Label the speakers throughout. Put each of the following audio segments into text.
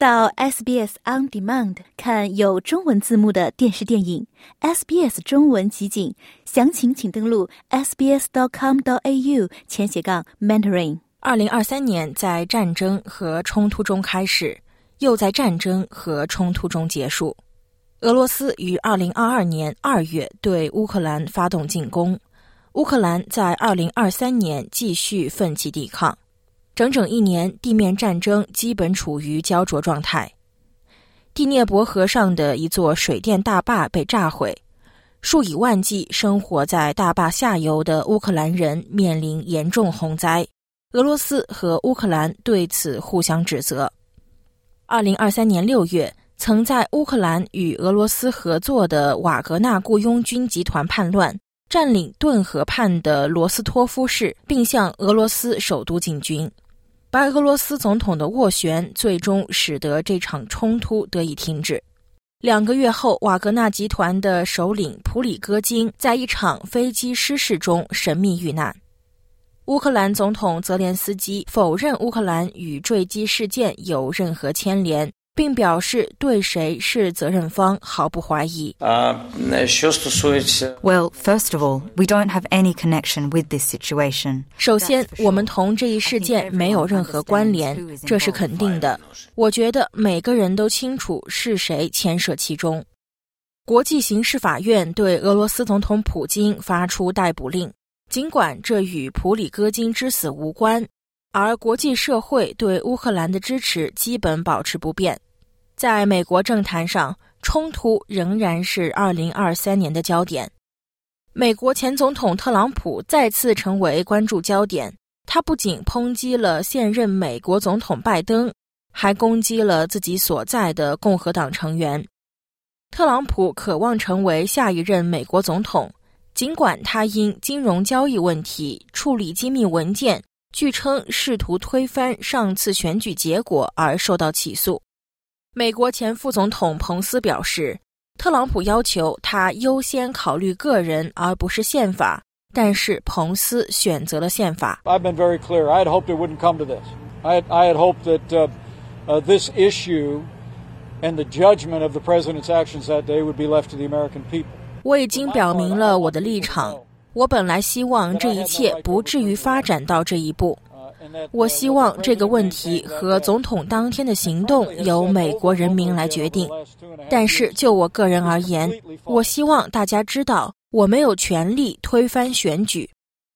Speaker 1: 到 SBS On Demand 看有中文字幕的电视电影 SBS 中文集锦，详情请登录 sbs.com.au 前斜杠 mentoring。
Speaker 2: 二零二三年在战争和冲突中开始，又在战争和冲突中结束。俄罗斯于二零二二年二月对乌克兰发动进攻，乌克兰在二零二三年继续奋起抵抗。整整一年，地面战争基本处于焦灼状态。第聂伯河上的一座水电大坝被炸毁，数以万计生活在大坝下游的乌克兰人面临严重洪灾。俄罗斯和乌克兰对此互相指责。二零二三年六月，曾在乌克兰与俄罗斯合作的瓦格纳雇佣军集团叛乱，占领顿河畔的罗斯托夫市，并向俄罗斯首都进军。白俄罗斯总统的斡旋最终使得这场冲突得以停止。两个月后，瓦格纳集团的首领普里戈金在一场飞机失事中神秘遇难。乌克兰总统泽连斯基否认乌克兰与坠机事件有任何牵连，并表示对谁是责任方毫不怀疑。
Speaker 3: Well, first of all, we don't have any connection with this situation.
Speaker 2: 首先，我们同这一事件没有任何关联，这是肯定的。我觉得每个人都清楚是谁牵涉其中。国际刑事法院对俄罗斯总统普京发出逮捕令。尽管这与普里戈金之死无关，而国际社会对乌克兰的支持基本保持不变。在美国政坛上，冲突仍然是2023年的焦点。美国前总统特朗普再次成为关注焦点。他不仅抨击了现任美国总统拜登，还攻击了自己所在的共和党成员。特朗普渴望成为下一任美国总统。尽管他因金融交易问题处理机密文件，据称试图推翻上次选举结果而受到起诉。美国前副总统彭斯表示，特朗普要求他优先考虑个人而不是宪法，但是彭斯选择了宪法。
Speaker 4: I've been very clear. I had hoped it wouldn't come to this. I I had hoped that this issue and the judgment of the president's actions that day would be left to the American people.
Speaker 2: 我已经表明了我的立场。我本来希望这一切不至于发展到这一步。我希望这个问题和总统当天的行动由美国人民来决定。但是就我个人而言，我希望大家知道，我没有权利推翻选举。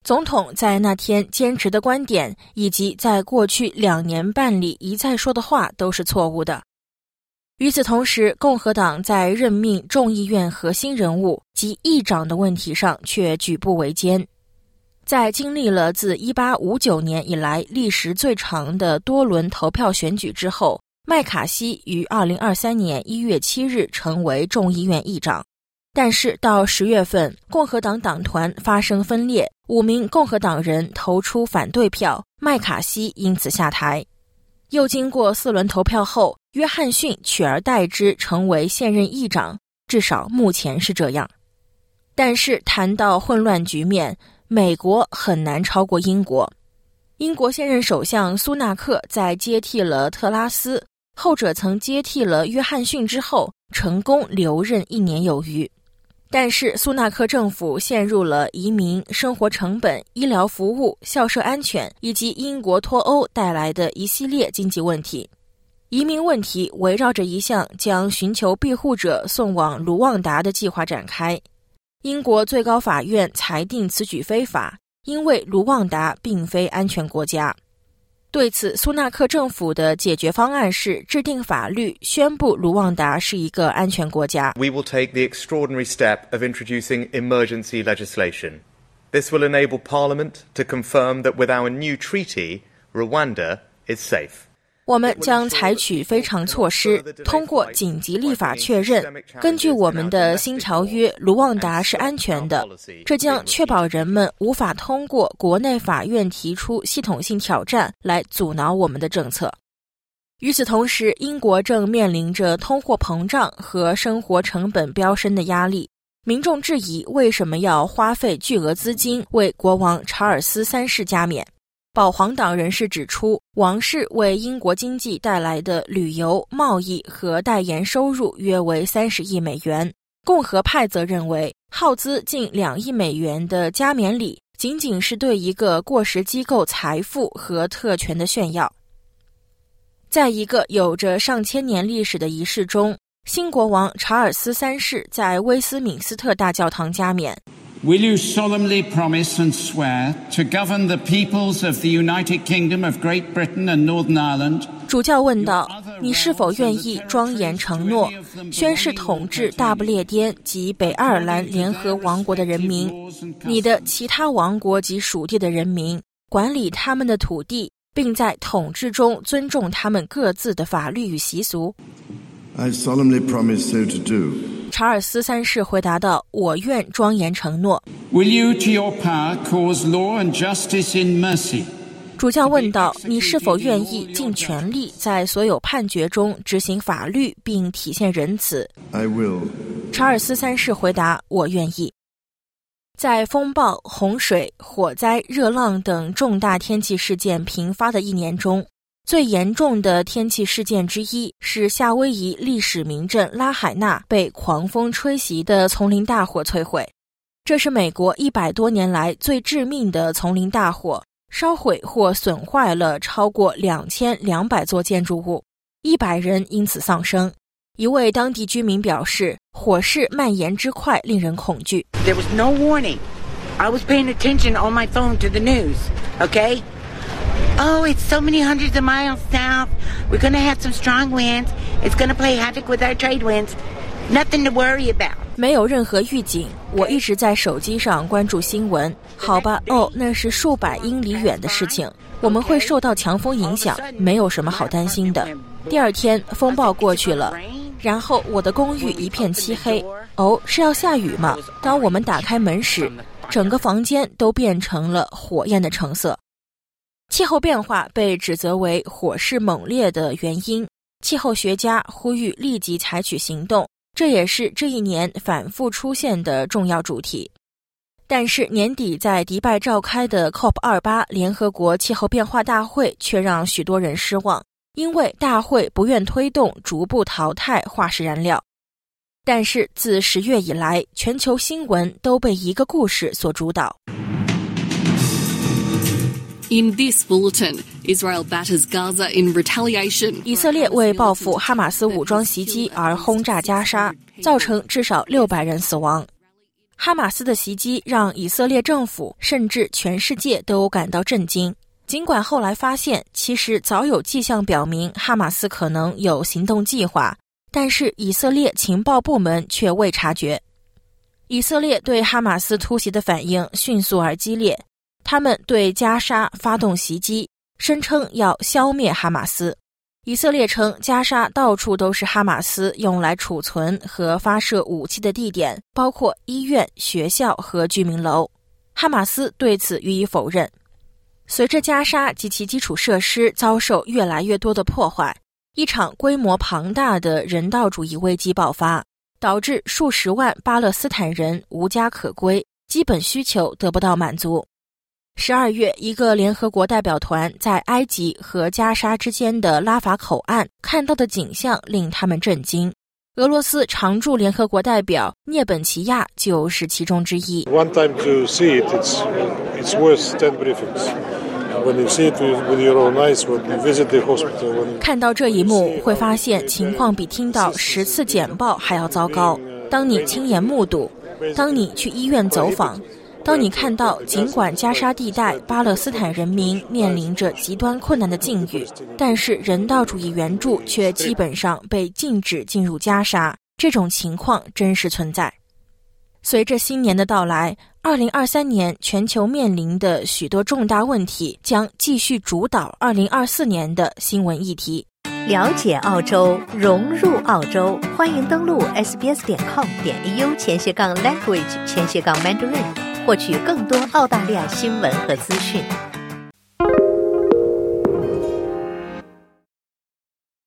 Speaker 2: 总统在那天坚持的观点，以及在过去两年半里一再说的话，都是错误的。与此同时，共和党在任命众议院核心人物及议长的问题上却举步维艰。在经历了自1859年以来历时最长的多轮投票选举之后，麦卡锡于2023年1月7日成为众议院议长。但是到十月份，共和党党团发生分裂，五名共和党人投出反对票，麦卡锡因此下台。又经过四轮投票后，约翰逊取而代之成为现任议长，至少目前是这样。但是谈到混乱局面，美国很难超过英国。英国现任首相苏纳克在接替了特拉斯，后者曾接替了约翰逊之后，成功留任一年有余。但是，苏纳克政府陷入了移民、生活成本、医疗服务、校舍安全以及英国脱欧带来的一系列经济问题。移民问题围绕着一项将寻求庇护者送往卢旺达的计划展开。英国最高法院裁定此举非法，因为卢旺达并非安全国家。对此，苏纳克政府的解决方案是制定法律，宣布卢旺达是一个安全国家。
Speaker 5: We will take the extraordinary step of introducing emergency legislation. This will enable Parliament to confirm that with our new treaty, Rwanda is safe.
Speaker 2: 我们将采取非常措施，通过紧急立法确认，根据我们的新条约，卢旺达是安全的。这将确保人们无法通过国内法院提出系统性挑战来阻挠我们的政策。与此同时，英国正面临着通货膨胀和生活成本飙升的压力。民众质疑为什么要花费巨额资金为国王查尔斯三世加冕。保皇党人士指出，王室为英国经济带来的旅游、贸易和代言收入约为三十亿美元。共和派则认为，耗资近两亿美元的加冕礼仅仅是对一个过时机构财富和特权的炫耀。在一个有着上千年历史的仪式中，新国王查尔斯三世在威斯敏斯特大教堂加冕。
Speaker 6: Will you solemnly promise and swear to govern the peoples of the United Kingdom of Great Britain and Northern Ireland?
Speaker 2: 主教问道：“你是否愿意庄严承诺，宣誓统治大不列颠及北爱尔兰联合王国的人民，你的其他王国及属地的人民，管理他们的土地，并在统治中尊重他们各自的法律与习俗？”
Speaker 7: I solemnly promise so to do.
Speaker 2: 查尔斯三世回答道：“我愿庄严承诺。”
Speaker 6: Will you, to your power, cause law and justice in mercy?
Speaker 2: 主教问道：“你是否愿意尽全力在所有判决中执行法律并体现仁慈？”
Speaker 7: I will.
Speaker 2: 查尔斯三世回答：“我愿意。”在风暴、洪水、火灾、热浪等重大天气事件频发的一年中。最严重的天气事件之一是夏威夷历史名镇拉海纳被狂风吹袭的丛林大火摧毁。这是美国一百多年来最致命的丛林大火，烧毁或损坏了超过两千两百座建筑物，一百人因此丧生。一位当地居民表示：“火势蔓延之快令人恐惧。”
Speaker 8: There was no warning. I was paying attention on my phone to the news. Okay. Oh, it's so many hundreds of miles south. We're going to have some strong winds. It's going to play havoc with our trade winds. Nothing to worry about.
Speaker 2: 没有任何预警。我一直在手机上关注新闻。好吧，哦，那是数百英里远的事情。我们会受到强风影响，没有什么好担心的。第二天，风暴过去了，然后我的公寓一片漆黑。哦，是要下雨吗？当我们打开门时，整个房间都变成了火焰的橙色。气候变化被指责为火势猛烈的原因，气候学家呼吁立即采取行动，这也是这一年反复出现的重要主题。但是年底在迪拜召开的 COP 二八联合国气候变化大会却让许多人失望，因为大会不愿推动逐步淘汰化石燃料。但是自十月以来，全球新闻都被一个故事所主导。
Speaker 9: In this bulletin, Israel batters Gaza in retaliation.
Speaker 2: 以色列为报复哈马斯武装袭击而轰炸加沙，造成至少六百人死亡。哈马斯的袭击让以色列政府甚至全世界都感到震惊。尽管后来发现，其实早有迹象表明哈马斯可能有行动计划，但是以色列情报部门却未察觉。以色列对哈马斯突袭的反应迅速而激烈。他们对加沙发动袭击，声称要消灭哈马斯。以色列称，加沙到处都是哈马斯用来储存和发射武器的地点，包括医院、学校和居民楼。哈马斯对此予以否认。随着加沙及其基础设施遭受越来越多的破坏，一场规模庞大的人道主义危机爆发，导致数十万巴勒斯坦人无家可归，基本需求得不到满足。十二月，一个联合国代表团在埃及和加沙之间的拉法口岸看到的景象令他们震惊。俄罗斯常驻联合国代表涅本齐亚就是其中之一。
Speaker 10: One time to see it, it's it's worth ten briefings. When you see it with your own eyes, when you visit the hospital,
Speaker 2: 看到这一幕，会发现情况比听到十次简报还要糟糕。当你亲眼目睹，当你去医院走访。当你看到，尽管加沙地带巴勒斯坦人民面临着极端困难的境遇，但是人道主义援助却基本上被禁止进入加沙，这种情况真实存在。随着新年的到来，二零二三年全球面临的许多重大问题将继续主导二零二四年的新闻议题。
Speaker 1: 了解澳洲，融入澳洲，欢迎登录 sbs 点 com 点 au 前斜杠 language 前斜杠 mandarin。获取更多澳大利亚新闻和资讯。